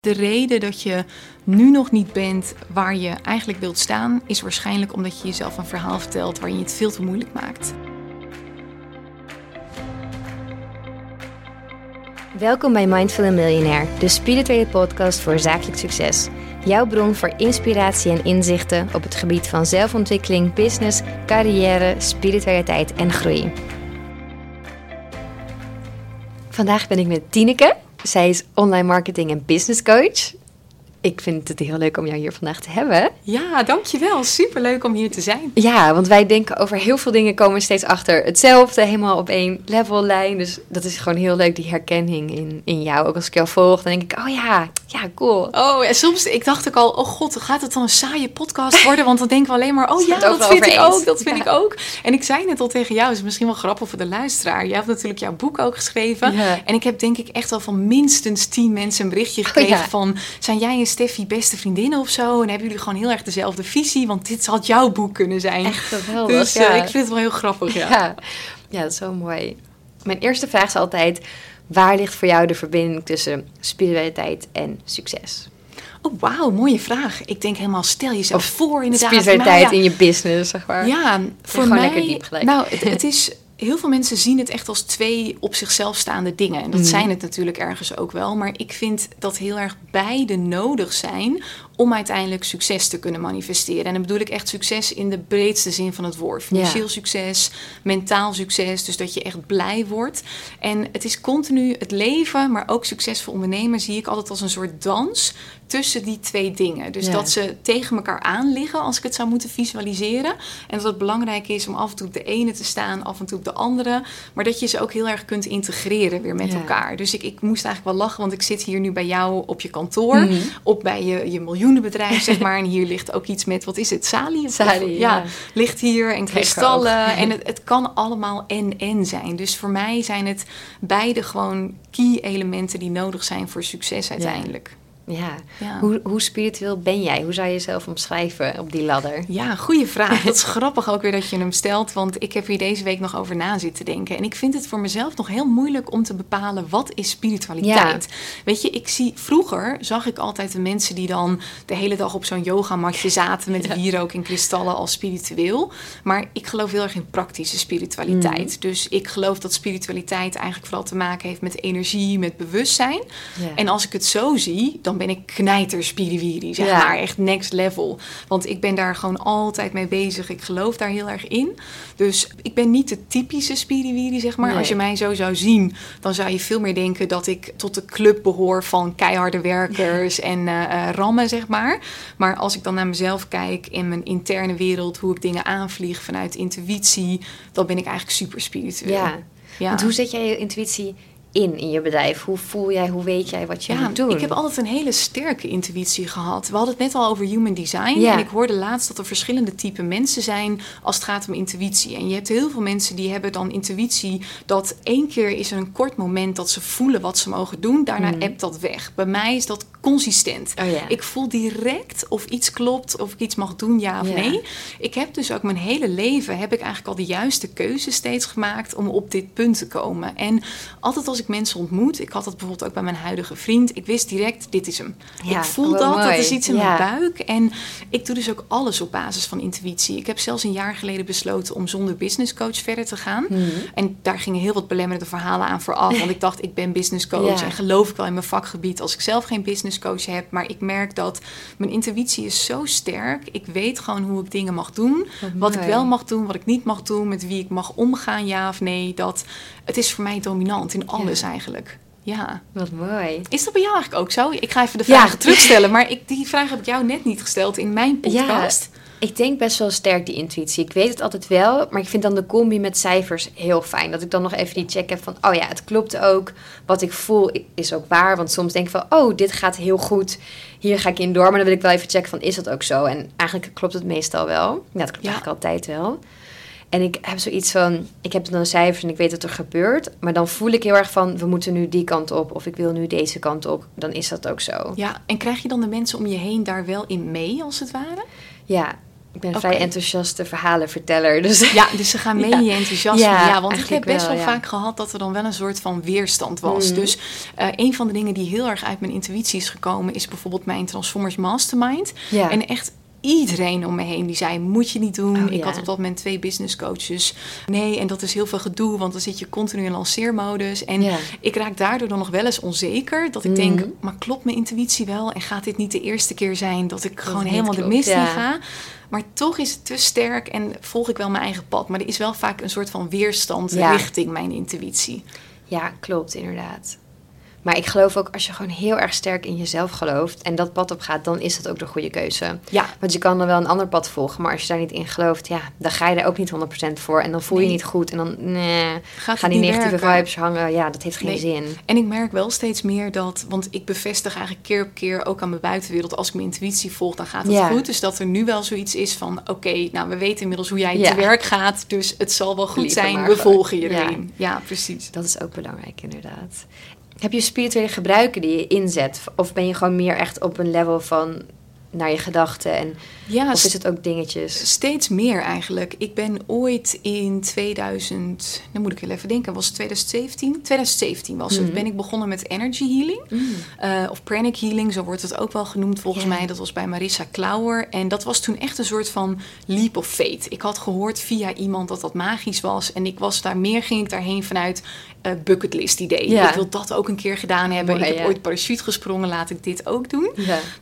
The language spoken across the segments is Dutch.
De reden dat je nu nog niet bent waar je eigenlijk wilt staan, is waarschijnlijk omdat je jezelf een verhaal vertelt waarin je het veel te moeilijk maakt. Welkom bij Mindful Millionaire, de spirituele podcast voor zakelijk succes. Jouw bron voor inspiratie en inzichten op het gebied van zelfontwikkeling, business, carrière, spiritualiteit en groei. Vandaag ben ik met Tineke. Zij is online marketing en business coach. Ik vind het heel leuk om jou hier vandaag te hebben. Ja, dankjewel. Superleuk om hier te zijn. Ja, want wij denken over heel veel dingen komen we steeds achter hetzelfde, helemaal op één level lijn. Dus dat is gewoon heel leuk, die herkenning in, in jou. Ook als ik jou volg, dan denk ik, oh ja, ja, cool. Oh, en soms, ik dacht ook al, oh god, gaat het dan een saaie podcast worden? Want dan denken we alleen maar, oh ja, dat vind ik ook, dat vind ik ook. En ik zei net al tegen jou, is misschien wel grappig voor de luisteraar. Jij hebt natuurlijk jouw boek ook geschreven. En ik heb denk ik echt al van minstens tien mensen een berichtje oh gekregen van, zijn jij een Steffi beste vriendinnen of zo? En hebben jullie gewoon heel erg dezelfde visie? Want dit had jouw boek kunnen zijn. Echt geweldig, Dus uh, ik vind het wel heel grappig, ja. ja. Ja, dat is zo mooi. Mijn eerste vraag is altijd, waar ligt voor jou de verbinding tussen spiritualiteit en succes? Oh, wauw, mooie vraag. Ik denk helemaal, stel jezelf of voor inderdaad. Spiritualiteit ja, in je business, zeg maar. Ja, voor mij... lekker diep gelijk. Nou, het, het is heel veel mensen zien het echt als twee op zichzelf staande dingen. En dat zijn het natuurlijk ergens ook wel. Maar ik vind dat heel erg beide nodig zijn om uiteindelijk succes te kunnen manifesteren. En dan bedoel ik echt succes in de breedste zin van het woord. Financieel succes, mentaal succes, dus dat je echt blij wordt. En het is continu het leven, maar ook succesvol ondernemen zie ik altijd als een soort dans tussen die twee dingen. Dus dat ze tegen elkaar aan liggen, als ik het zou moeten visualiseren. En dat het belangrijk is om af en toe op de ene te staan, af en toe op de andere. Maar dat je ze ook heel erg kunt integreren weer met elkaar. Dus ik, ik moest eigenlijk wel lachen, want ik zit hier nu bij jou op je kantoor, mm op bij je, je miljoenenbedrijf, zeg maar. En hier ligt ook iets met, wat is het, salie? Salie, ja. Ligt hier en kristallen. En het, het kan allemaal en-en zijn. Dus voor mij zijn het beide gewoon key elementen die nodig zijn voor succes uiteindelijk. Ja. Hoe, hoe spiritueel ben jij? Hoe zou je jezelf omschrijven op die ladder? Ja, goede vraag. Dat is grappig ook weer dat je hem stelt, want ik heb hier deze week nog over na zitten denken. En ik vind het voor mezelf nog heel moeilijk om te bepalen wat is spiritualiteit. Weet je, ik zie vroeger zag ik altijd de mensen die dan de hele dag op zo'n yogamatje zaten met ja. wierook en kristallen als spiritueel. Maar ik geloof heel erg in praktische spiritualiteit. Mm. Dus ik geloof dat spiritualiteit eigenlijk vooral te maken heeft met energie, met bewustzijn. En als ik het zo zie, dan ben ik knijter spiriwiri, zeg maar. Echt next level. Want ik ben daar gewoon altijd mee bezig. Ik geloof daar heel erg in. Dus ik ben niet de typische spiriwiri, zeg maar. Als je mij zo zou zien, dan zou je veel meer denken dat ik tot de club behoor van keiharde werkers en uh, rammen, zeg maar. Maar als ik dan naar mezelf kijk in mijn interne wereld, hoe ik dingen aanvlieg vanuit intuïtie, dan ben ik eigenlijk super spiritueel. Ja. Ja. Want hoe zet jij je intuïtie in in je bedrijf? Hoe voel jij, hoe weet jij wat je ja, moet doen? Ik heb altijd een hele sterke intuïtie gehad. We hadden het net al over human design. En ik hoorde laatst dat er verschillende typen mensen zijn als het gaat om intuïtie. En je hebt heel veel mensen die hebben dan intuïtie dat één keer is er een kort moment dat ze voelen wat ze mogen doen. Daarna mm. dat weg. Bij mij is dat consistent. Oh, ik voel direct of iets klopt, of ik iets mag doen, ja of nee. Ik heb dus ook mijn hele leven heb ik eigenlijk al de juiste keuze steeds gemaakt om op dit punt te komen. En altijd als ik mensen ontmoet, ik had dat bijvoorbeeld ook bij mijn huidige vriend, ik wist direct, dit is hem. ik voel dat, dat is iets in mijn buik. En ik doe dus ook alles op basis van intuïtie. Ik heb zelfs een jaar geleden besloten om zonder business coach verder te gaan. Mhm. En daar gingen heel wat belemmerende verhalen aan vooraf. Want ik dacht, ik ben business coach en geloof ik wel in mijn vakgebied als ik zelf geen business coach heb. Maar ik merk dat mijn intuïtie is zo sterk. Ik weet gewoon hoe ik dingen mag doen. Wat, ik wel mag doen, wat ik niet mag doen. Met wie ik mag omgaan, ja of nee. Dat, het is voor mij dominant in alles eigenlijk. Ja. Wat mooi. Is dat bij jou eigenlijk ook zo? Ik ga even de vragen terugstellen. Maar ik, die vraag heb ik jou net niet gesteld in mijn podcast. Ja. Ik denk best wel sterk die intuïtie. Ik weet het altijd wel, maar ik vind dan de combi met cijfers heel fijn. Dat ik dan nog even die check heb van, oh ja, het klopt ook. Wat ik voel is ook waar. Want soms denk ik van, oh, dit gaat heel goed. Hier ga ik in door. Maar dan wil ik wel even checken van, is dat ook zo? En eigenlijk klopt het meestal wel. Ja, dat klopt eigenlijk altijd wel. En ik heb zoiets van, ik heb dan cijfers en ik weet wat er gebeurt. Maar dan voel ik heel erg van, we moeten nu die kant op. Of ik wil nu deze kant op. Dan is dat ook zo. Ja, en krijg je dan de mensen om je heen daar wel in mee, als het ware? Ja, Ik ben een vrij enthousiaste verhalenverteller. Dus ja, dus ze gaan mee in je enthousiasme. Ja, want ik heb best wel, vaak gehad dat er dan wel een soort van weerstand was. Mm. Dus uh, een van de dingen die heel erg uit mijn intuïtie is gekomen, is bijvoorbeeld mijn Transformers Mastermind. En echt iedereen om me heen die zei: Moet je niet doen. Oh, ik had op dat moment twee business coaches. Nee, en dat is heel veel gedoe, want dan zit je continu in lanceermodus. En ik raak daardoor dan nog wel eens onzeker. Dat ik denk: mhm. Maar klopt mijn intuïtie wel? En gaat dit niet de eerste keer zijn dat ik gewoon helemaal de mist in ga? Maar toch is het te sterk en volg ik wel mijn eigen pad. Maar er is wel vaak een soort van weerstand richting mijn intuïtie. Ja, klopt, inderdaad. Maar ik geloof ook als je gewoon heel erg sterk in jezelf gelooft en dat pad op gaat, dan is dat ook de goede keuze. Ja. Want je kan dan wel een ander pad volgen, maar als je daar niet in gelooft, ja, dan ga je er ook niet 100% voor. En dan voel je je niet goed en dan nee, gaan die negatieve vibes hangen. Ja, dat heeft geen zin. En ik merk wel steeds meer dat, want ik bevestig eigenlijk keer op keer ook aan mijn buitenwereld, als ik mijn intuïtie volg, dan gaat het goed. Dus dat er nu wel zoiets is van, oké, nou we weten inmiddels hoe jij te werk gaat, dus het zal wel goed zijn, we volgen je erin. Ja, precies. Dat is ook belangrijk inderdaad. Heb je spirituele gebruiken die je inzet? Of ben je gewoon meer echt op een level van naar je gedachten? En, ja, of is het ook dingetjes? Steeds meer eigenlijk. Ik ben ooit in 2000, dan moet ik heel even denken, was het 2017? 2017 was het. Mhm. Ben ik begonnen met energy healing. Mhm. Eh, of pranic healing, zo wordt het ook wel genoemd volgens mij. Dat was bij Marissa Klauer. En dat was toen echt een soort van leap of fate. Ik had gehoord via iemand dat dat magisch was. En ik was daar meer, ging ik daarheen vanuit uh, bucketlist idee. Ik wil dat ook een keer gedaan hebben. ik heb ooit parachute gesprongen, laat ik dit ook doen.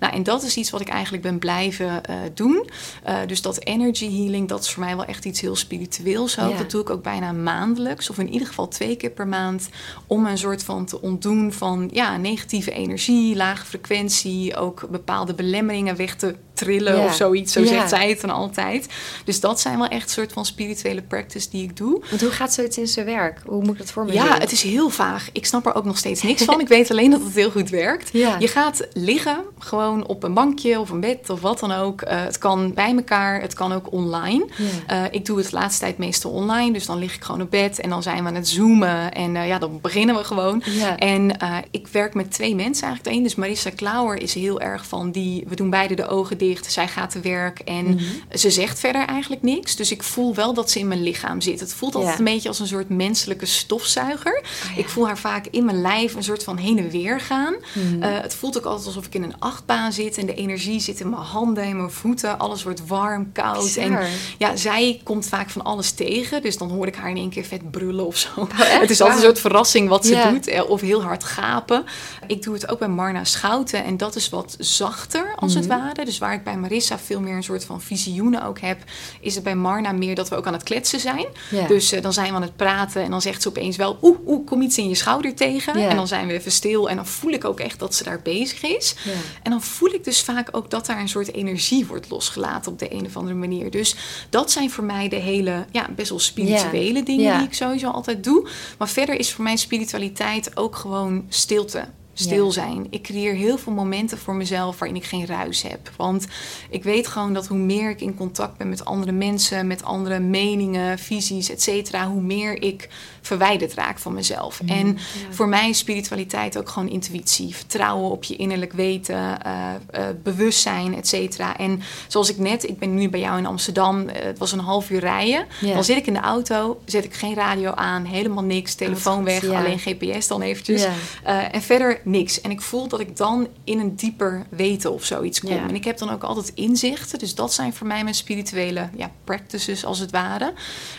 Nou, en dat is iets wat ik eigenlijk ben blijven uh, doen. Uh, dus dat energy healing, dat is voor mij wel echt iets heel spiritueels. Ook. Dat doe ik ook bijna maandelijks, of in ieder geval twee keer per maand, om een soort van te ontdoen van ja, negatieve energie, lage frequentie, ook bepaalde belemmeringen weg te trillen of zoiets. Zo zegt zij het dan altijd. Dus dat zijn wel echt soort van spirituele practice die ik doe. Want hoe gaat zoiets in zijn werk? Hoe moet ik dat voor me Ja, het is heel vaag. Ik snap er ook nog steeds niks van. ik weet alleen dat het heel goed werkt. Je gaat liggen, gewoon op een bankje of een bed of wat dan ook. Uh, het kan bij elkaar, het kan ook online. Uh, ik doe het de laatste tijd meestal online. Dus dan lig ik gewoon op bed en dan zijn we aan het zoomen. En uh, ja, dan beginnen we gewoon. En ik werk met twee mensen eigenlijk. Eén, dus Marissa Klauer is heel erg van die... We doen beide de ogen dicht zij gaat te werk en mhm. ze zegt verder eigenlijk niks. Dus ik voel wel dat ze in mijn lichaam zit. Het voelt altijd een beetje als een soort menselijke stofzuiger. Oh, ik voel haar vaak in mijn lijf een soort van heen en weer gaan. Mhm. Eh, het voelt ook altijd alsof ik in een achtbaan zit en de energie zit in mijn handen en mijn voeten. Alles wordt warm, koud. En ja, zij komt vaak van alles tegen. Dus dan hoor ik haar in één keer vet brullen of zo. Oh, het is altijd een soort verrassing wat ze doet. Eh, of heel hard gapen. Ik doe het ook bij Marna Schouten en dat is wat zachter als het mhm. ware. Dus waar bij Marissa veel meer een soort van visioenen ook heb, is het bij Marna meer dat we ook aan het kletsen zijn. Dus uh, dan zijn we aan het praten en dan zegt ze opeens wel, oeh, oeh, kom iets in je schouder tegen. En dan zijn we even stil en dan voel ik ook echt dat ze daar bezig is. En dan voel ik dus vaak ook dat daar een soort energie wordt losgelaten op de een of andere manier. Dus dat zijn voor mij de hele, ja, best wel spirituele dingen die ik sowieso altijd doe. Maar verder is voor mij spiritualiteit ook gewoon stilte stil zijn. Ik creëer heel veel momenten voor mezelf waarin ik geen ruis heb. Want ik weet gewoon dat hoe meer ik in contact ben met andere mensen, met andere meningen, visies, et cetera, hoe meer ik verwijderd raak van mezelf. Mm, en voor mij is spiritualiteit ook gewoon intuïtie, vertrouwen op je innerlijk weten, uh, uh, bewustzijn, et cetera. En zoals ik net, ik ben nu bij jou in Amsterdam, eh, het was een half uur rijden. Dan zit ik in de auto, zet ik geen radio aan, helemaal niks, telefoon weg, alleen GPS dan eventjes. en verder niks. En ik voel dat ik dan in een dieper weten of zoiets kom. En ik heb dan ook altijd inzichten. Dus dat zijn voor mij mijn spirituele ja, practices als het ware.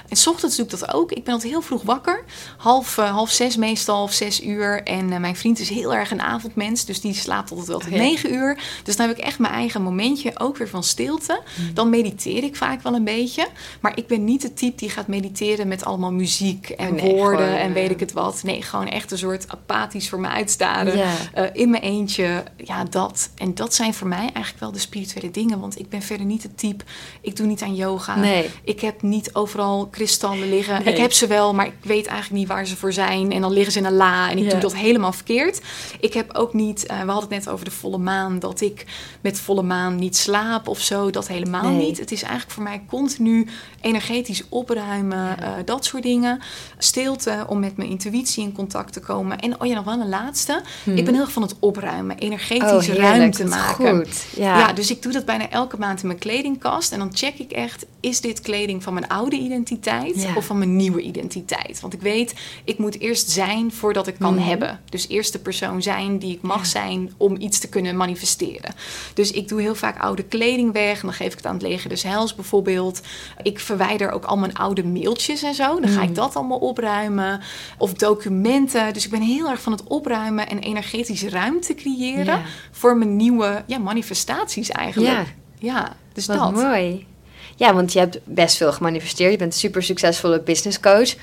En s ochtends doe ik dat ook. Ik ben altijd heel vroeg wakker. Half, uh, half zes meestal, of zes uur. En uh, mijn vriend is heel erg een avondmens. Dus die slaapt altijd wel tot negen uur. Dus dan heb ik echt mijn eigen momentje ook weer van stilte. Mm. Dan mediteer ik vaak wel een beetje. Maar ik ben niet de type die gaat mediteren met allemaal muziek en oh, woorden en weet eh, ik het wat. Nee, gewoon echt een soort apathisch voor me uitstaren. Eh, in mijn eentje. Ja, dat. En dat zijn voor mij eigenlijk wel de spirituele dingen. Want ik ben verder niet het type. Ik doe niet aan yoga. Nee. Ik heb niet overal kristallen liggen. Ik heb ze wel, maar ik weet eigenlijk niet waar ze voor zijn. En dan liggen ze in een la. En ik doe dat helemaal verkeerd. Ik heb ook niet. Uh, we hadden het net over de volle maan. Dat ik met volle maan niet slaap of zo. Dat helemaal niet. Het is eigenlijk voor mij continu energetisch opruimen. Uh, dat soort dingen. Stilte om met mijn intuïtie in contact te komen. En oh ja, nog wel een laatste. Ik ben heel erg van het opruimen, energetisch oh, ruimte maken. Goed. Ja. ja, dus ik doe dat bijna elke maand in mijn kledingkast. En dan check ik echt, is dit kleding van mijn oude identiteit of van mijn nieuwe identiteit? Want ik weet, ik moet eerst zijn voordat ik kan mhm. hebben. Dus eerst de persoon zijn die ik mag zijn om iets te kunnen manifesteren. Dus ik doe heel vaak oude kleding weg. En dan geef ik het aan het leger des heils bijvoorbeeld. Ik verwijder ook al mijn oude mailtjes en zo. Dan ga ik mhm. dat allemaal opruimen. Of documenten. Dus ik ben heel erg van het opruimen en energetische ruimte creëren. Voor mijn nieuwe ja, manifestaties eigenlijk. Ja, ja dus Wat dat. mooi. Ja, want je hebt best veel gemanifesteerd. Je bent een super succesvolle business coach.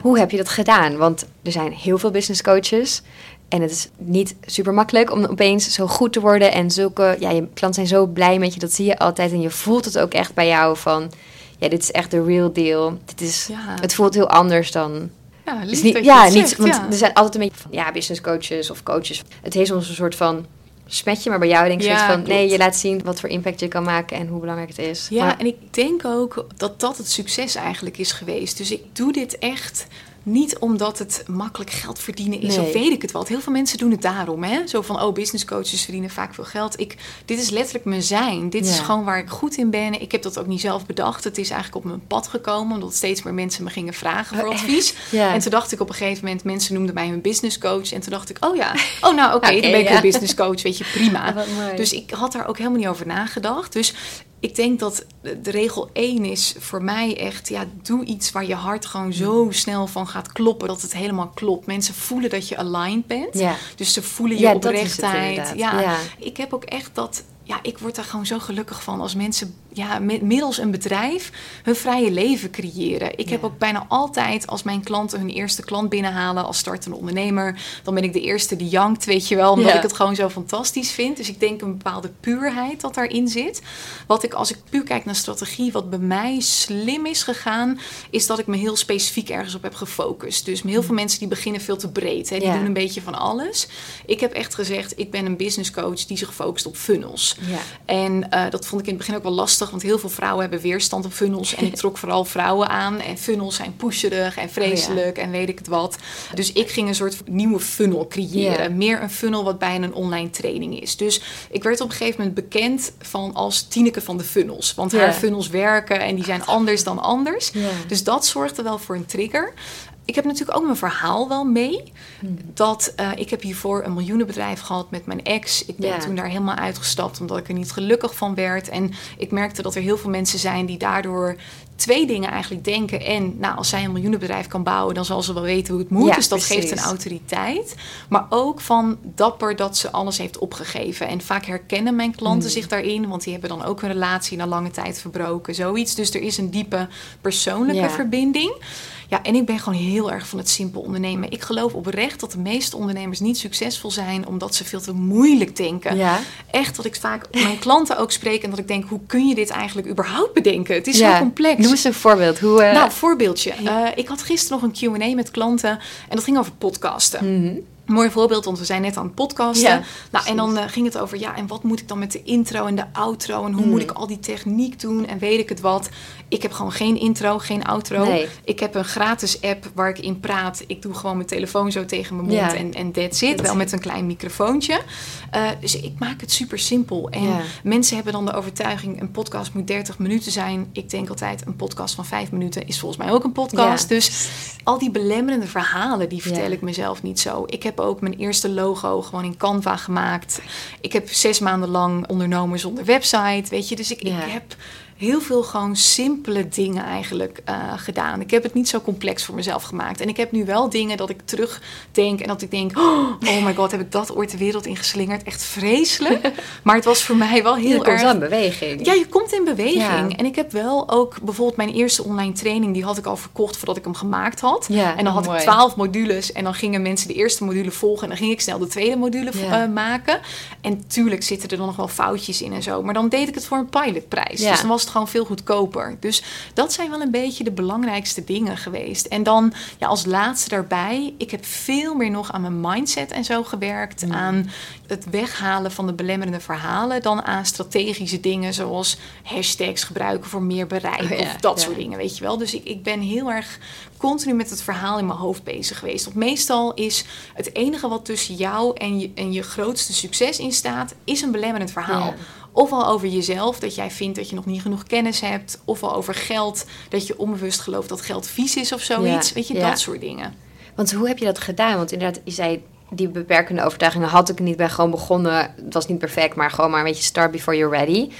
Hoe heb je dat gedaan? Want er zijn heel veel business coaches. En het is niet super makkelijk om opeens zo goed te worden. En zulke, ja, je klanten zijn zo blij met je. Dat zie je altijd. En je voelt het ook echt bij jou van, ja, dit is echt de real deal. Dit is, Het voelt heel anders dan ja, lief niet, ja, niet, want er zijn altijd een beetje van, ja, business coaches of coaches. Het heeft soms een soort van smetje, maar bij jou denk ik ja, van, nee, je laat zien wat voor impact je kan maken en hoe belangrijk het is. Ja, en ik denk ook dat dat het succes eigenlijk is geweest. Dus ik doe dit echt niet omdat het makkelijk geld verdienen is, of weet ik het wel. Heel veel mensen doen het daarom. Hè? Zo van, oh, business coaches verdienen vaak veel geld. Ik, dit is letterlijk mijn zijn. Dit is gewoon waar ik goed in ben. Ik heb dat ook niet zelf bedacht. Het is eigenlijk op mijn pad gekomen, omdat steeds meer mensen me gingen vragen voor oh, advies. En toen dacht ik op een gegeven moment, mensen noemden mij hun business coach. En toen dacht ik, oh ja, oh nou oké, dan ben ik een business coach, weet je, prima. dus ik had daar ook helemaal niet over nagedacht. Dus ik denk dat de regel 1 is voor mij echt, ja, doe iets waar je hart gewoon zo snel van gaat kloppen dat het helemaal klopt. Mensen voelen dat je aligned bent. Ja. Dus ze voelen je ja, oprechtheid. Ja, ja, ik heb ook echt dat ja, ik word daar gewoon zo gelukkig van als mensen ja, middels een bedrijf hun vrije leven creëren. Ik heb ook bijna altijd, als mijn klanten hun eerste klant binnenhalen als startende ondernemer, dan ben ik de eerste die jankt, weet je wel, omdat ik het gewoon zo fantastisch vind. Dus ik denk een bepaalde puurheid dat daarin zit. Wat ik, als ik puur kijk naar strategie, wat bij mij slim is gegaan, is dat ik me heel specifiek ergens op heb gefocust. Dus heel veel mm. mensen die beginnen veel te breed, hè, die doen een beetje van alles. Ik heb echt gezegd, ik ben een business coach die zich focust op funnels. En uh, dat vond ik in het begin ook wel lastig, want heel veel vrouwen hebben weerstand op funnels. En ik trok vooral vrouwen aan. En funnels zijn pusherig en vreselijk en weet ik het wat. Dus ik ging een soort nieuwe funnel creëren. Meer een funnel wat bijna een online training is. Dus ik werd op een gegeven moment bekend van als Tineke van de funnels. Want haar funnels werken en die zijn anders dan anders. Dus dat zorgde wel voor een trigger ik heb natuurlijk ook mijn verhaal wel mee. Hmm. Dat uh, ik heb hiervoor een miljoenenbedrijf gehad met mijn ex. Ik ben toen daar helemaal uitgestapt omdat ik er niet gelukkig van werd. En ik merkte dat er heel veel mensen zijn die daardoor twee dingen eigenlijk denken. En nou, als zij een miljoenenbedrijf kan bouwen, dan zal ze wel weten hoe het moet. dus dat geeft een autoriteit. Maar ook van dapper dat ze alles heeft opgegeven. En vaak herkennen mijn klanten hmm. zich daarin, want die hebben dan ook een relatie na lange tijd verbroken. Zoiets. Dus er is een diepe persoonlijke verbinding. Ja, en ik ben gewoon heel erg van het simpel ondernemen. Ik geloof oprecht dat de meeste ondernemers niet succesvol zijn omdat ze veel te moeilijk denken. Ja. Echt dat ik vaak mijn klanten ook spreek en dat ik denk, hoe kun je dit eigenlijk überhaupt bedenken? Het is zo complex. Noem eens een voorbeeld. Hoe, uh... Nou, voorbeeldje. Uh, ik had gisteren nog een Q&A met klanten en dat ging over podcasten. Mm Mooi voorbeeld, want we zijn net aan het podcasten. nou, en dan uh, ging het over, ja, en wat moet ik dan met de intro en de outro? En hoe moet mm. ik al die techniek doen? En weet ik het wat? Ik heb gewoon geen intro, geen outro. Nee. Ik heb een gratis app waar ik in praat. Ik doe gewoon mijn telefoon zo tegen mijn mond en, en that's it. Wel met een klein microfoontje. Uh, dus ik maak het super simpel. En mensen hebben dan de overtuiging, een podcast moet 30 minuten zijn. Ik denk altijd, een podcast van 5 minuten is volgens mij ook een podcast. Dus al die belemmerende verhalen, die vertel ik mezelf niet zo. Ik heb ook mijn eerste logo gewoon in Canva gemaakt. Ik heb zes maanden lang ondernomen zonder website, weet je. Dus ik, ik heb heel veel gewoon simpele dingen eigenlijk uh, gedaan. Ik heb het niet zo complex voor mezelf gemaakt. En ik heb nu wel dingen dat ik terugdenk en dat ik denk... oh, oh my god, heb ik dat ooit de wereld ingeslingerd? Echt vreselijk. maar het was voor mij wel heel je erg... Je komt in beweging. Ja, je komt in beweging. En ik heb wel ook bijvoorbeeld mijn eerste online training... die had ik al verkocht voordat ik hem gemaakt had. Ja, en dan had ik twaalf modules en dan gingen mensen de eerste module volgen... en dan ging ik snel de tweede module uh, maken. En tuurlijk zitten er dan nog wel foutjes in en zo. Maar dan deed ik het voor een pilotprijs. Dus dan was het gewoon veel goedkoper. Dus dat zijn wel een beetje de belangrijkste dingen geweest. En dan ja, als laatste daarbij, ik heb veel meer nog aan mijn mindset en zo gewerkt. Mm. Aan het weghalen van de belemmerende verhalen dan aan strategische dingen zoals hashtags gebruiken voor meer bereik oh of dat soort dingen, weet je wel. Dus ik, ik ben heel erg continu met het verhaal in mijn hoofd bezig geweest. Want meestal is het enige wat tussen jou en je, en je grootste succes in staat, is een belemmerend verhaal. Ja. Ofwel over jezelf, dat jij vindt dat je nog niet genoeg kennis hebt. Ofwel over geld, dat je onbewust gelooft dat geld vies is of zoiets. Ja, Weet je, ja. dat soort dingen. Want hoe heb je dat gedaan? Want inderdaad, je zei die beperkende overtuigingen had ik niet. Ben gewoon begonnen. Het was niet perfect, maar gewoon maar een beetje start before you're ready.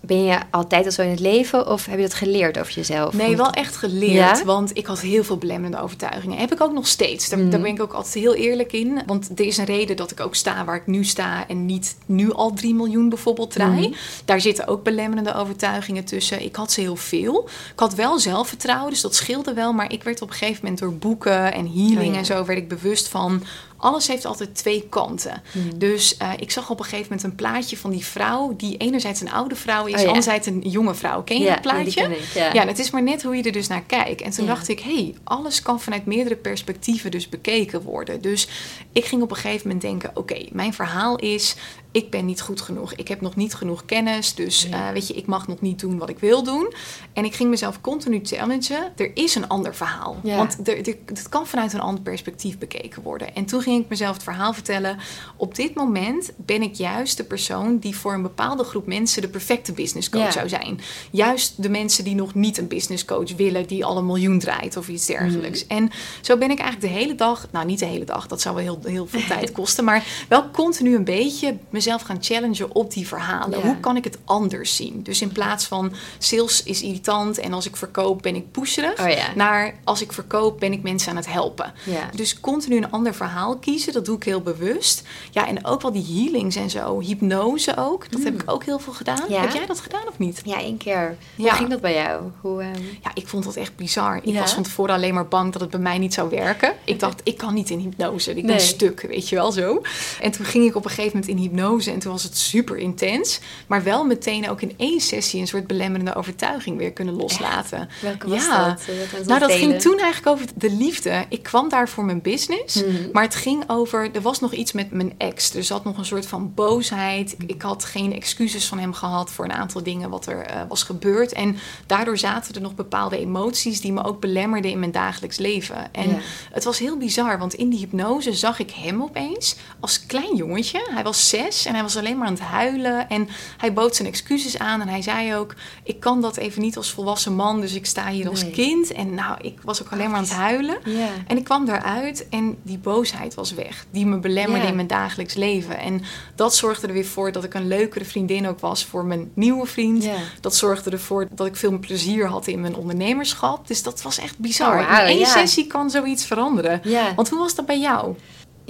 Ben je altijd al zo in het leven of heb je dat geleerd over jezelf? Nee, wel echt geleerd. Ja? Want ik had heel veel belemmerende overtuigingen. Heb ik ook nog steeds. Daar, Mhm. daar ben ik ook altijd heel eerlijk in. Want er is een reden dat ik ook sta waar ik nu sta. En niet nu al 3 miljoen bijvoorbeeld draai. Mhm. Daar zitten ook belemmerende overtuigingen tussen. Ik had ze heel veel. Ik had wel zelfvertrouwen, dus dat scheelde wel. Maar ik werd op een gegeven moment door boeken en healing Oh ja. en zo... werd ik bewust van... Alles heeft altijd twee kanten. Mhm. Dus eh, ik zag op een gegeven moment een plaatje van die vrouw... die enerzijds een oude vrouw is, Oh ja. anderzijds een jonge vrouw. Ken je Ja, dat plaatje? ik, ja. ja, het is maar net hoe je er dus naar kijkt. En toen dacht ik, hé, hey, alles kan vanuit meerdere perspectieven dus bekeken worden. Dus ik ging op een gegeven moment denken, oké, mijn verhaal is... ik ben niet goed genoeg. Ik heb nog niet genoeg kennis. Dus eh, weet je, ik mag nog niet doen wat ik wil doen. En ik ging mezelf continu challengen. Er is een ander verhaal. Ja. Want er, er, het kan vanuit een ander perspectief bekeken worden. En toen ging ik mezelf het verhaal vertellen. Op dit moment ben ik juist de persoon die voor een bepaalde groep mensen de perfecte business coach Ja. zou zijn. Juist de mensen die nog niet een business coach willen, die al een miljoen draait of iets dergelijks. Mm. En zo ben ik eigenlijk de hele dag, nou niet de hele dag, dat zou wel heel, heel veel tijd kosten, maar wel continu een beetje mezelf gaan challengen op die verhalen. Ja. Hoe kan ik het anders zien? Dus in plaats van sales is irritant en als ik verkoop ben ik pusherig, Oh ja. naar als ik verkoop ben ik mensen aan het helpen. Ja. Dus continu een ander verhaal kiezen, dat doe ik heel bewust. Ja, en ook wel die healings en zo, hypnose ook, dat heb ik ook heel veel gedaan. Heb jij dat gedaan of niet? Ja, één keer. Hoe ging dat bij jou? Hoe, ehm, Ja, ik vond dat echt bizar. Ik was van tevoren alleen maar bang dat het bij mij niet zou werken. Ik dacht, ik kan niet in hypnose. Ik ben Nee. stuk, weet je wel zo. En toen ging ik op een gegeven moment in hypnose en toen was het super intens. Maar wel meteen ook in één sessie een soort belemmerende overtuiging weer kunnen loslaten. welke was Ja. dat? Eh, Nou, dat delen? ging toen eigenlijk over de liefde. Ik kwam daar voor mijn business, Mhm. maar het ging over... Er was nog iets met mijn ex. Er zat nog een soort van boosheid. Ik, ik had geen excuses van hem gehad voor een aantal dingen wat er eh, was gebeurd. En daardoor zaten er nog bepaalde emoties die me ook belemmerden in mijn dagelijks leven. En Ja. het was heel bizar, want in die hypnose zag ik hem opeens als klein jongetje. Hij was zes en hij was alleen maar aan het huilen. En hij bood zijn excuses aan en hij zei ook... ik kan dat even niet als volwassen man, dus ik sta hier als Nee. kind. En nou, ik was ook alleen maar aan het huilen. En ik kwam daaruit en die boosheid was weg. Die me belemmerde in mijn dagelijks leven. En dat zorgde er weer voor dat ik een leukere vriendin ook was voor mijn nieuwe vriend. Dat zorgde ervoor dat ik veel plezier had in mijn ondernemerschap. Dus dat was echt bizar. Oh, in één sessie kan zoiets veranderen. Want hoe was dat bij jou?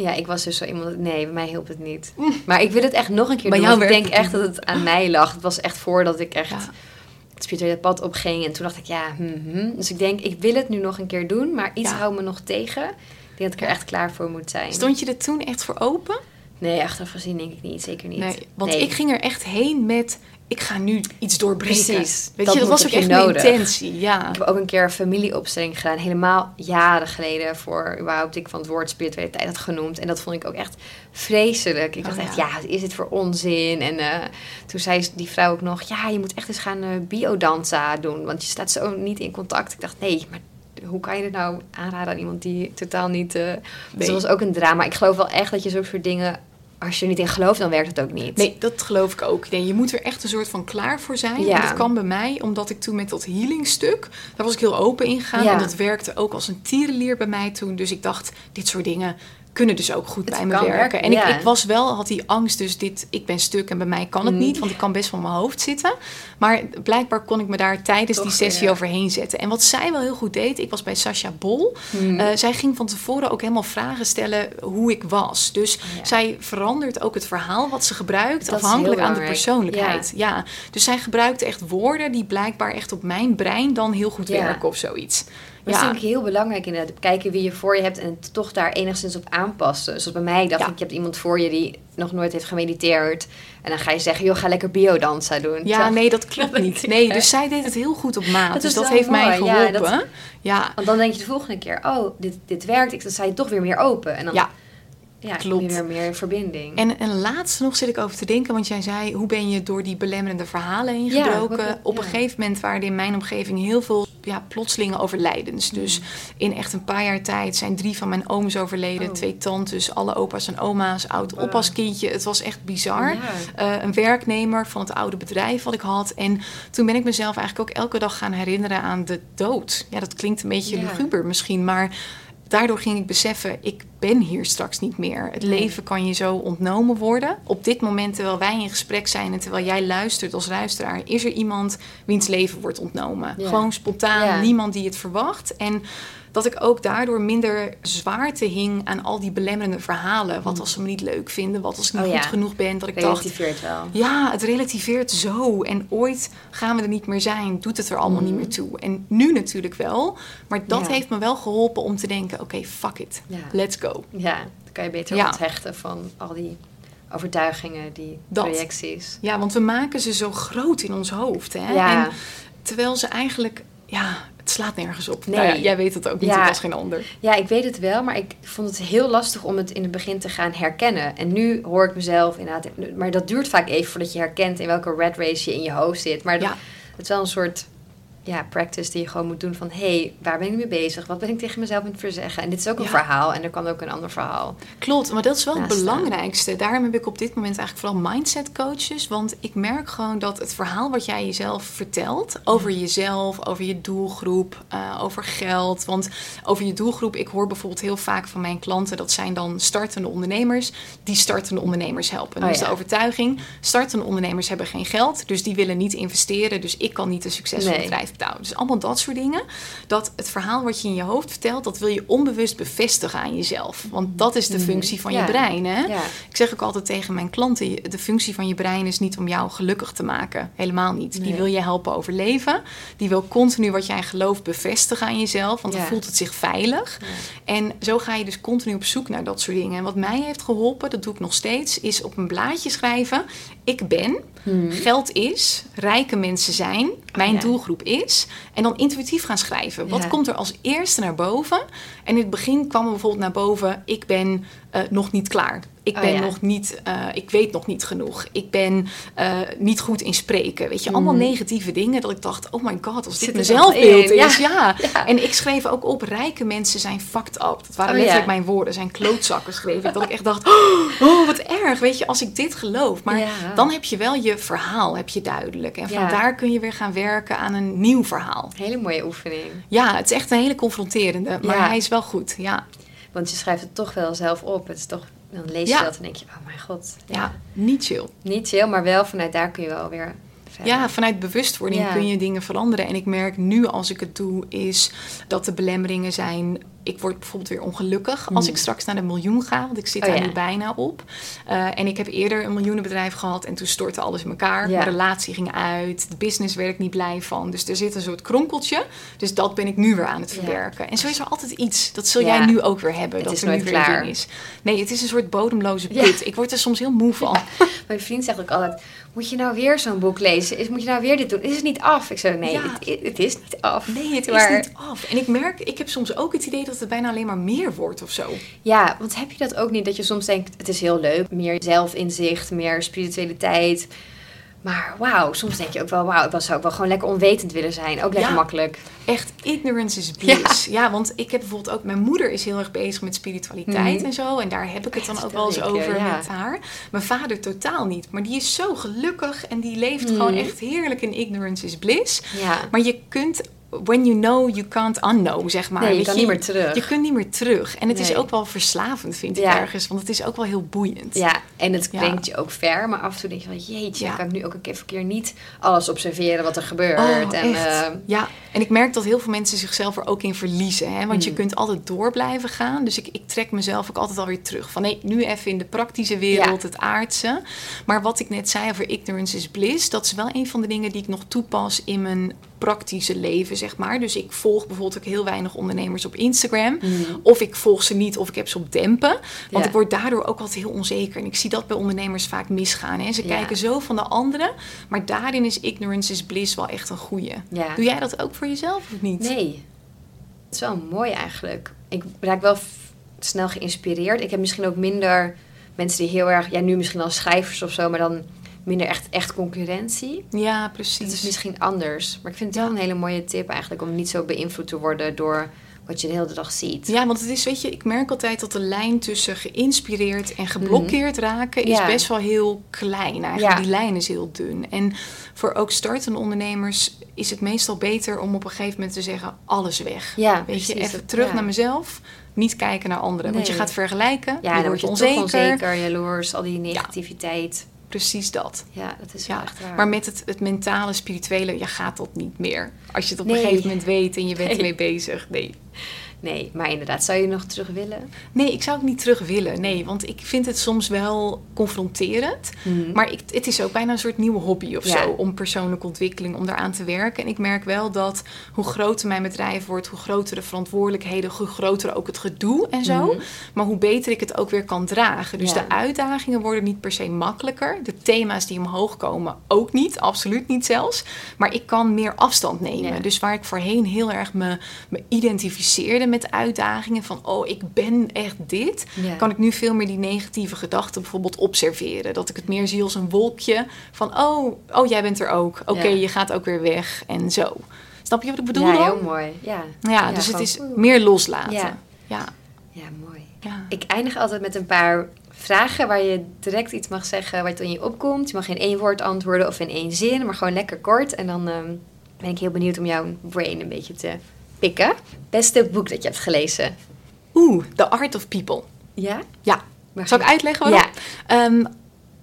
Ja, ik was dus zo iemand. Nee, bij mij hielp het niet. Maar ik wil het echt nog een keer Bij doen. jou ik denk echt dat het aan mij lag. Het was echt voordat ik echt Ja. het spirituele pad opging. En toen dacht ik, ja, hm, hm. Dus ik denk, ik wil het nu nog een keer doen. Maar iets Ja. houdt me nog tegen. Ik denk dat ik er echt klaar voor moet zijn. Stond je er toen echt voor open? Nee, achteraf gezien denk ik niet. Zeker niet. Nee, want Nee. ik ging er echt heen met... ik ga nu iets doorbreken. Precies. Weet Dat je, dat was ook echt mijn intentie. Ja. Ik heb ook een keer een familieopstelling gedaan. Helemaal jaren geleden. Voor überhaupt ik van het woord spiritualiteit had genoemd. En dat vond ik ook echt vreselijk. Ik Oh, dacht echt, ja. wat is dit voor onzin? En eh, toen zei die vrouw ook nog... Ja, je moet echt eens gaan eh, biodanza doen. Want je staat zo niet in contact. Ik dacht, nee, maar hoe kan je dit nou aanraden aan iemand die totaal niet... eh Dus dat was ook een drama. Ik geloof wel echt dat je zulke soort dingen... Als je er niet in gelooft, dan werkt het ook niet. Nee, dat geloof ik ook. Nee, je moet er echt een soort van klaar voor zijn. Ja. En dat kan bij mij, omdat ik toen met dat healingstuk... daar was ik heel open in gegaan. Ja. En dat werkte ook als een tierenlier bij mij toen. Dus ik dacht, dit soort dingen kunnen dus ook goed Het bij me werken. En ik, ja. ik was wel, had die angst, dus dit, ik ben stuk en bij mij kan het Mm. niet, want ik kan best in mijn hoofd zitten. Maar blijkbaar kon ik me daar tijdens Toch, die sessie ja. overheen zetten. En wat zij wel heel goed deed, ik was bij Sascha Bol. Hmm. Eh, zij ging van tevoren ook helemaal vragen stellen hoe ik was. Dus ja. zij verandert ook het verhaal wat ze gebruikt, Dat afhankelijk aan de persoonlijkheid. Ja. Dus zij gebruikt echt woorden die blijkbaar echt op mijn brein dan heel goed werken of zoiets. Dat is ik heel belangrijk inderdaad. Kijken wie je voor je hebt en het toch daar enigszins op aanpassen. Zoals bij mij dacht Ja. ik, je hebt iemand voor je die nog nooit heeft gemediteerd. En dan ga je zeggen, joh, ga lekker biodanza doen. Ja, nee, dat klopt niet. Nee, dus zij deed het heel goed op maat. Dat dus dat heeft mij. Ja, geholpen. dat- Ja, Want dan denk je de volgende keer, oh, dit, dit werkt. Ik, dan sta je toch weer meer open. En dan Ja. Ja, Klopt. weer meer in verbinding. En, en laatst nog zit ik over te denken, want jij zei, hoe ben je door die belemmerende verhalen heen gebroken? Op een ja. gegeven moment waren er in mijn omgeving heel veel ja, plotselinge overlijdens. Mm. Dus in echt een paar jaar tijd zijn drie van mijn ooms overleden, Oh. twee tantes, alle opa's en oma's, oud Wow. oppaskindje. Het was echt bizar. Ja. Eh, een werknemer van het oude bedrijf wat ik had. En toen ben ik mezelf eigenlijk ook elke dag gaan herinneren aan de dood. Ja, dat klinkt een beetje luguber misschien, maar daardoor ging ik beseffen, ik ben hier straks niet meer. Het Nee. leven kan je zo ontnomen worden. Op dit moment, terwijl wij in gesprek zijn en terwijl jij luistert als luisteraar, is er iemand wiens leven wordt ontnomen. Ja. Gewoon spontaan, Ja. niemand die het verwacht. En dat ik ook daardoor minder zwaarte hing aan al die belemmerende verhalen. Wat als ze me niet leuk vinden, wat als ik niet Oh ja. goed genoeg ben. Dat ik dacht, relativeert wel. ja, het relativeert zo. En ooit gaan we er niet meer zijn. Doet het er allemaal niet meer toe. En nu natuurlijk wel. Maar dat Ja. heeft me wel geholpen om te denken: oké, fuck it. Ja. Let's go. Ja, dan kan je beter onthechten van al die overtuigingen, die Dat. projecties. Ja, want we maken ze zo groot in ons hoofd. Hè? En terwijl ze eigenlijk, ja, het slaat nergens op. Nee. Nou ja, jij weet het ook natuurlijk Ja. als geen ander. Ja, ik weet het wel, maar ik vond het heel lastig om het in het begin te gaan herkennen. En nu hoor ik mezelf inderdaad, maar dat duurt vaak even voordat je herkent in welke red race je in je hoofd zit. Maar Ja. het is wel een soort ja, practice die je gewoon moet doen van, hé, hey, waar ben ik mee bezig? Wat ben ik tegen mezelf aan het verzeggen? En dit is ook een Ja. verhaal en er kan ook een ander verhaal. Klopt, maar dat is wel het belangrijkste. Daarom heb ik op dit moment eigenlijk vooral mindset coaches. Want ik merk gewoon dat het verhaal wat jij jezelf vertelt over jezelf, over je doelgroep, eh, over geld. Want over je doelgroep, ik hoor bijvoorbeeld heel vaak van mijn klanten, dat zijn dan startende ondernemers die startende ondernemers helpen. Oh dus ja. de overtuiging, startende ondernemers hebben geen geld, dus die willen niet investeren. Dus ik kan niet een succesvol Nee. bedrijf Dus allemaal dat soort dingen. Dat het verhaal wat je in je hoofd vertelt, dat wil je onbewust bevestigen aan jezelf. Want dat is de functie van je brein. Hè? Ja. Ik zeg ook altijd tegen mijn klanten: de functie van je brein is niet om jou gelukkig te maken. Helemaal niet. Die Nee. wil je helpen overleven. Die wil continu wat jij gelooft bevestigen aan jezelf, want dan voelt het zich veilig. En zo ga je dus continu op zoek naar dat soort dingen. En wat mij heeft geholpen, dat doe ik nog steeds, is op een blaadje schrijven: ik ben, geld is, rijke mensen zijn, mijn Hmm. ja. doelgroep is. En dan intuïtief gaan schrijven. Wat Ja. komt er als eerste naar boven? En in het begin kwam er bijvoorbeeld naar boven: ik ben eh, nog niet klaar. Ik Oh, ben ja. nog niet, eh, ik weet nog niet genoeg. Ik ben eh, niet goed in spreken. Weet je, allemaal negatieve dingen. Dat ik dacht, oh my god, als dit mijn zelfbeeld is. Ja. Ja. En ik schreef ook op, rijke mensen zijn fucked up. Dat waren Oh, letterlijk mijn woorden. Zijn klootzakken schreef ik. Dat ik echt dacht, oh, wat erg. Weet je, als ik dit geloof. Maar dan heb je wel je verhaal, heb je duidelijk. En vandaar kun je weer gaan werken aan een nieuw verhaal. Hele mooie oefening. Ja, het is echt een hele confronterende. Maar hij is wel goed, ja. Want je schrijft het toch wel zelf op. Het is toch, dan lees je Ja. dat en denk je, oh mijn god. Ja, niet chill. Niet chill, maar wel vanuit daar kun je wel weer verder. Ja, vanuit bewustwording Ja. kun je dingen veranderen. En ik merk nu als ik het doe, is dat de belemmeringen zijn. Ik word bijvoorbeeld weer ongelukkig als ik straks naar de miljoen ga. Want ik zit Hmm. Oh, daar ja. nu bijna op. Eh, en ik heb eerder een miljoenenbedrijf gehad. En toen stortte alles in elkaar. Ja. Mijn relatie ging uit. De business werd ik niet blij van. Dus er zit een soort kronkeltje. Dus dat ben ik nu weer aan het Ja. verwerken. En zo is er altijd iets. Dat zul jij nu ook weer hebben. Het dat is er nu nooit weer een klaar. is. Nee, het is een soort bodemloze put. Ik word er soms heel moe van. Mijn vriend zegt ook altijd, moet je nou weer zo'n boek lezen? Is, moet je nou weer dit doen? Is het niet af? Ik zeg, nee, het, het is niet af. Nee, het Maar- is niet af. En ik merk, ik heb soms ook het idee dat het bijna alleen maar meer wordt of zo. Ja, want heb je dat ook niet? Dat je soms denkt, het is heel leuk. Meer zelfinzicht, meer spiritualiteit. Maar wauw, soms denk je ook wel, wauw, ik was- zou ook wel gewoon lekker onwetend willen zijn. Ook lekker Ja. makkelijk. Echt, ignorance is bliss. Ja. want ik heb bijvoorbeeld ook... Mijn moeder is heel erg bezig met spiritualiteit Mhm. en zo. En daar heb ik het dan ook wel eens over ja. met haar. Mijn vader totaal niet. Maar die is zo gelukkig en die leeft Mhm. gewoon echt heerlijk in ignorance is bliss. Ja. Maar je kunt... When you know, you can't unknow, zeg maar. Nee, je Weet kan niet meer terug. Je kunt niet meer terug. En het is ook wel verslavend, vind ik Ja. ergens. Want het is ook wel heel boeiend. Ja, en het Ja. brengt je ook ver. Maar af en toe denk je van, jeetje, Ja. kan ik nu ook een keer, een keer niet alles observeren wat er gebeurt. Oh, en, echt. eh, ja, en ik merk dat heel veel mensen zichzelf er ook in verliezen. Hè? Want je Mm. kunt altijd door blijven gaan. Dus ik, ik trek mezelf ook altijd alweer terug. Van nee, nu even in de praktische wereld, het aardse. Maar wat ik net zei over ignorance is bliss... dat is wel een van de dingen die ik nog toepas in mijn praktische leven, zeg maar. Dus ik volg bijvoorbeeld ook heel weinig ondernemers op Instagram. Of ik volg ze niet, of ik heb ze op dempen. Want. Ja. ik word daardoor ook altijd heel onzeker. En ik zie dat bij ondernemers vaak misgaan. Hè? Ze Ja. kijken zo van de anderen. Maar daarin is ignorance is bliss wel echt een goeie. Ja. Doe jij dat ook voor jezelf of niet? Nee. Het is wel mooi eigenlijk. Ik raak wel snel geïnspireerd. Ik heb misschien ook minder mensen die heel erg, ja, nu misschien al schrijvers of zo, maar dan minder echt, echt concurrentie. Ja, precies. Het is misschien anders. Maar ik vind het wel een hele mooie tip eigenlijk om niet zo beïnvloed te worden door wat je de hele dag ziet. Ja, want het is, weet je, ik merk altijd dat de lijn tussen geïnspireerd en geblokkeerd Mhm. raken is Ja. best wel heel klein. Eigenlijk, Ja. die lijn is heel dun. En voor ook startende ondernemers is het meestal beter om op een gegeven moment te zeggen, alles weg. Ja, Weet precies. je, even terug ja. naar mezelf, niet kijken naar anderen. Want je gaat vergelijken, Ja, je dan wordt word je onzeker. onzeker, jaloers, al die negativiteit. Precies dat. Ja, dat is Ja, echt waar. maar met het, het mentale, spirituele, ja, gaat dat niet meer. Als je het op Nee. een gegeven moment weet en je bent Nee. ermee bezig. Nee. Nee, maar inderdaad, zou je nog terug willen? Nee, ik zou het niet terug willen. Nee, want ik vind het soms wel confronterend. Maar ik, het is ook bijna een soort nieuwe hobby of Ja. zo. Om persoonlijke ontwikkeling, om daaraan te werken. En ik merk wel dat hoe groter mijn bedrijf wordt, hoe groter de verantwoordelijkheden, hoe groter ook het gedoe en zo. Mhm. Maar hoe beter ik het ook weer kan dragen. Dus Ja. de uitdagingen worden niet per se makkelijker. De thema's die omhoog komen ook niet, absoluut niet zelfs. Maar ik kan meer afstand nemen. Ja. Dus waar ik voorheen heel erg me, me identificeerde met uitdagingen van oh, ik ben echt dit, Ja. kan ik nu veel meer die negatieve gedachten bijvoorbeeld observeren. Dat ik het meer zie als een wolkje van oh, oh jij bent er ook. Oké, Ja. je gaat ook weer weg en zo. Snap je wat ik bedoel ja, dan? heel mooi. Ja, Ja, dus het is meer loslaten. Ja. ja. Mooi. Ik eindig altijd met een paar vragen waar je direct iets mag zeggen wat in je opkomt. Je mag in één woord antwoorden of in één zin, maar gewoon lekker kort. En dan ehm, ben ik heel benieuwd om jouw brain een beetje te pikken. Beste boek dat je hebt gelezen? Oeh, The Art of People. Ja? Ja. Zal ik uitleggen waarom? Ja. Ehm,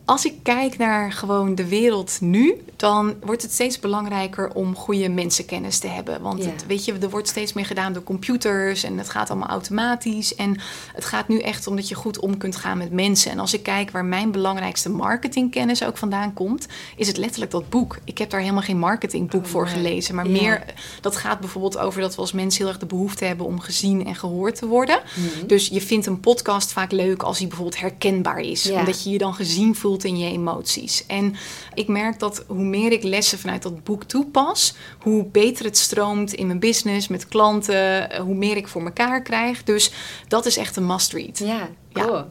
als ik kijk naar gewoon de wereld nu, dan wordt het steeds belangrijker om goede mensenkennis te hebben. Want Ja. het, weet je, er wordt steeds meer gedaan door computers en het gaat allemaal automatisch. En het gaat nu echt om dat je goed om kunt gaan met mensen. En als ik kijk waar mijn belangrijkste marketingkennis ook vandaan komt, is het letterlijk dat boek. Ik heb daar helemaal geen marketingboek Oh, voor gelezen, maar Ja. meer dat gaat bijvoorbeeld over dat we als mensen heel erg de behoefte hebben om gezien en gehoord te worden. Mhm. Dus je vindt een podcast vaak leuk als hij bijvoorbeeld herkenbaar is. Ja. Omdat je je dan gezien voelt in je emoties. En ik merk dat hoe meer ik lessen vanuit dat boek toepas, hoe beter het stroomt in mijn business, met klanten, eh, hoe meer ik voor elkaar krijg. Dus dat is echt een must-read. Ja, Ja. cool.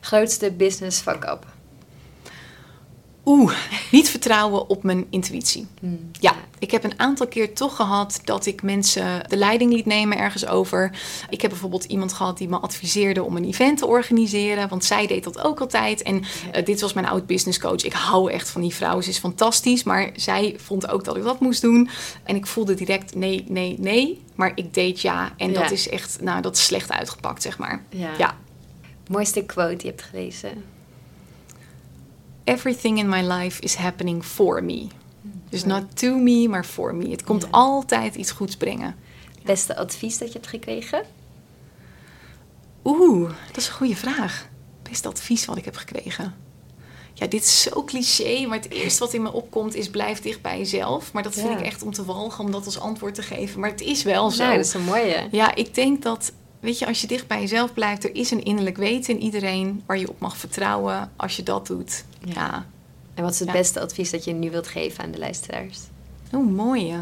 Grootste business fuck-up? Oeh, niet vertrouwen op mijn intuïtie. Hmm. Ja, ik heb een aantal keer toch gehad dat ik mensen de leiding liet nemen ergens over. Ik heb bijvoorbeeld iemand gehad die me adviseerde om een event te organiseren, want zij deed dat ook altijd. En eh, dit was mijn oud business coach. Ik hou echt van die vrouw, ze is fantastisch, maar zij vond ook dat ik dat moest doen. En ik voelde direct nee, nee, nee, maar ik deed ja. En Ja. dat is echt, nou, dat is slecht uitgepakt, zeg maar. Ja. ja. Mooiste quote die je hebt gelezen? Everything in my life is happening for me. Dus not to me, maar for me. Het komt Ja. altijd iets goeds brengen. Beste advies dat je hebt gekregen? Oeh, dat is een goede vraag. Best advies wat ik heb gekregen. Ja, dit is zo cliché, maar het eerste wat in me opkomt is blijf dicht bij jezelf. Maar dat vind Ja. ik echt om te walgen om dat als antwoord te geven. Maar het is wel zo. Nou, dat is een mooie. Ja, ik denk dat, weet je, als je dicht bij jezelf blijft, er is een innerlijk weten in iedereen waar je op mag vertrouwen als je dat doet. Ja. Ja, En wat is het Ja. beste advies dat je nu wilt geven aan de luisteraars? Oh, mooi.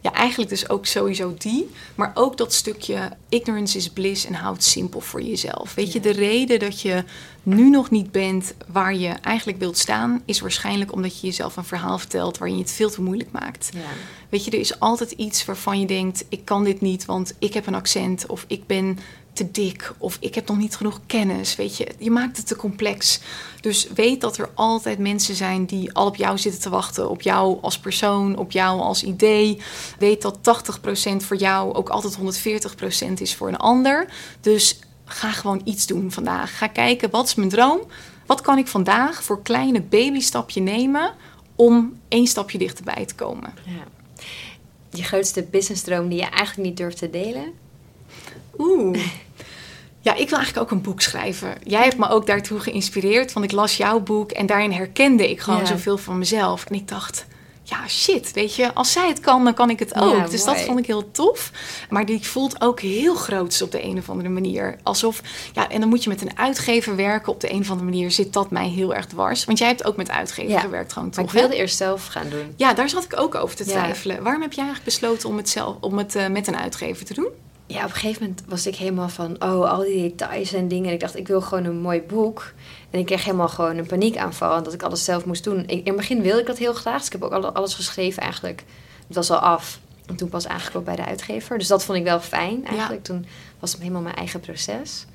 Ja, eigenlijk dus ook sowieso die. Maar ook dat stukje ignorance is bliss en houd het simpel voor jezelf. Weet je, de reden dat je nu nog niet bent waar je eigenlijk wilt staan... is waarschijnlijk omdat je jezelf een verhaal vertelt waarin je het veel te moeilijk maakt. Ja. Weet je, er is altijd iets waarvan je denkt... ik kan dit niet, want ik heb een accent of ik ben te dik of ik heb nog niet genoeg kennis. Weet je, je maakt het te complex. Dus weet dat er altijd mensen zijn die al op jou zitten te wachten. Op jou als persoon, op jou als idee. Weet dat 80% voor jou ook altijd 140% is voor een ander. Dus ga gewoon iets doen vandaag. Ga kijken, wat is mijn droom? Wat kan ik vandaag voor kleine babystapje nemen om één stapje dichterbij te komen? ja. Je grootste businessdroom die je eigenlijk niet durft te delen? Oeh. Ja, ik wil eigenlijk ook een boek schrijven. Jij hebt me ook daartoe geïnspireerd, want ik las jouw boek en daarin herkende ik gewoon Ja. zoveel van mezelf. En ik dacht, ja shit, weet je, als zij het kan, dan kan ik het ook. Ja, dus mooi. dat vond ik heel tof. Maar die voelt ook heel groots op de een of andere manier. Alsof, ja, en dan moet je met een uitgever werken. Op de een of andere manier zit dat mij heel erg dwars. Want jij hebt ook met uitgever Ja. gewerkt gewoon Maar toch? ik wilde hè? eerst zelf gaan doen. Ja, daar zat ik ook over te Ja. twijfelen. Waarom heb jij eigenlijk besloten om het, zelf, om het eh, met een uitgever te doen? Ja, op een gegeven moment was ik helemaal van, oh, al die details en dingen. En ik dacht, ik wil gewoon een mooi boek. En ik kreeg helemaal gewoon een paniekaanval. En dat ik alles zelf moest doen. in het begin wilde ik dat heel graag. Dus ik heb ook alles geschreven eigenlijk. Het was al af. En toen pas eigenlijk ook bij de uitgever. Dus dat vond ik wel fijn eigenlijk. Toen was het helemaal mijn eigen proces.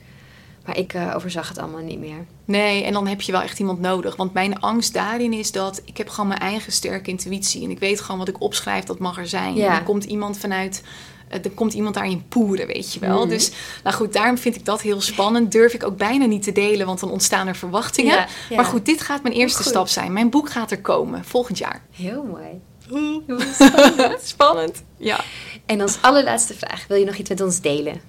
Maar ik uh, overzag het allemaal niet meer. Nee, en dan heb je wel echt iemand nodig. Want mijn angst daarin is dat ik heb gewoon mijn eigen sterke intuïtie. En ik weet gewoon wat ik opschrijf, dat mag er zijn. Ja. En dan komt iemand vanuit eh, er komt iemand daarin poeren, weet je wel. Mm. Dus nou goed, daarom vind ik dat heel spannend. Durf ik ook bijna niet te delen, want dan ontstaan er verwachtingen. Maar goed, dit gaat mijn eerste stap zijn. Mijn boek gaat er komen, volgend jaar. Heel mooi. Spannend. spannend. Ja. En als allerlaatste vraag, wil je nog iets met ons delen?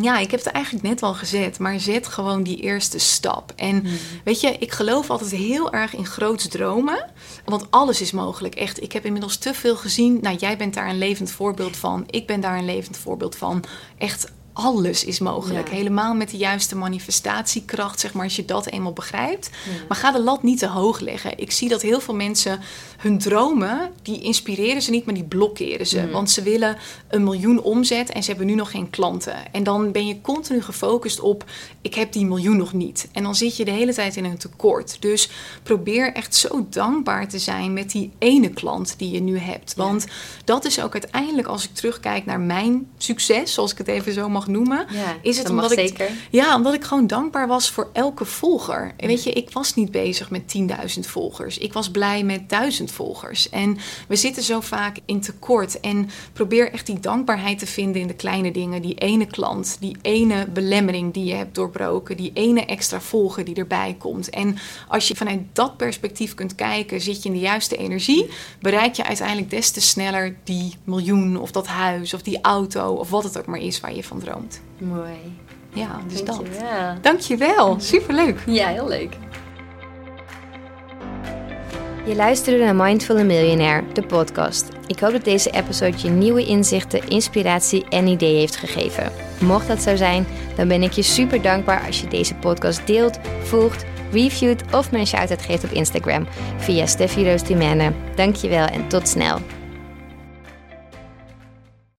Ja, ik heb het eigenlijk net al gezet, maar zet gewoon die eerste stap. En hmm. weet je, ik geloof altijd heel erg in groots dromen, want alles is mogelijk. Echt, ik heb inmiddels te veel gezien. Nou, jij bent daar een levend voorbeeld van. Ik ben daar een levend voorbeeld van. Echt alles is mogelijk. Helemaal met de juiste manifestatiekracht, zeg maar, als je dat eenmaal begrijpt. Maar ga de lat niet te hoog leggen. Ik zie dat heel veel mensen hun dromen, die inspireren ze niet, maar die blokkeren ze. Want ze willen een miljoen omzet en ze hebben nu nog geen klanten. En dan ben je continu gefocust op, ik heb die miljoen nog niet. En dan zit je de hele tijd in een tekort. Dus probeer echt zo dankbaar te zijn met die ene klant die je nu hebt. Want dat is ook uiteindelijk, als ik terugkijk naar mijn succes, zoals ik het even zo mag noemen, ja, is het omdat ik, ja, omdat ik gewoon dankbaar was voor elke volger. En weet je, ik was niet bezig met 10.000 volgers. Ik was blij met 1000 volgers. En we zitten zo vaak in tekort. En probeer echt die dankbaarheid te vinden in de kleine dingen. Die ene klant, die ene belemmering die je hebt doorbroken, die ene extra volger die erbij komt. En als je vanuit dat perspectief kunt kijken, zit je in de juiste energie, bereik je uiteindelijk des te sneller die miljoen of dat huis of die auto of wat het ook maar is waar je van droomt. Mooi. Ja, dus Dankjewel. dat. Dankjewel. Superleuk. Ja, heel leuk. Je luisterde naar Mindful Millionaire, de podcast. Ik hoop dat deze episode je nieuwe inzichten, inspiratie en ideeën heeft gegeven. Mocht dat zo zijn, dan ben ik je super dankbaar als je deze podcast deelt, volgt, reviewt of een shout-out geeft op Instagram via Steffi Roos Dankjewel en tot snel.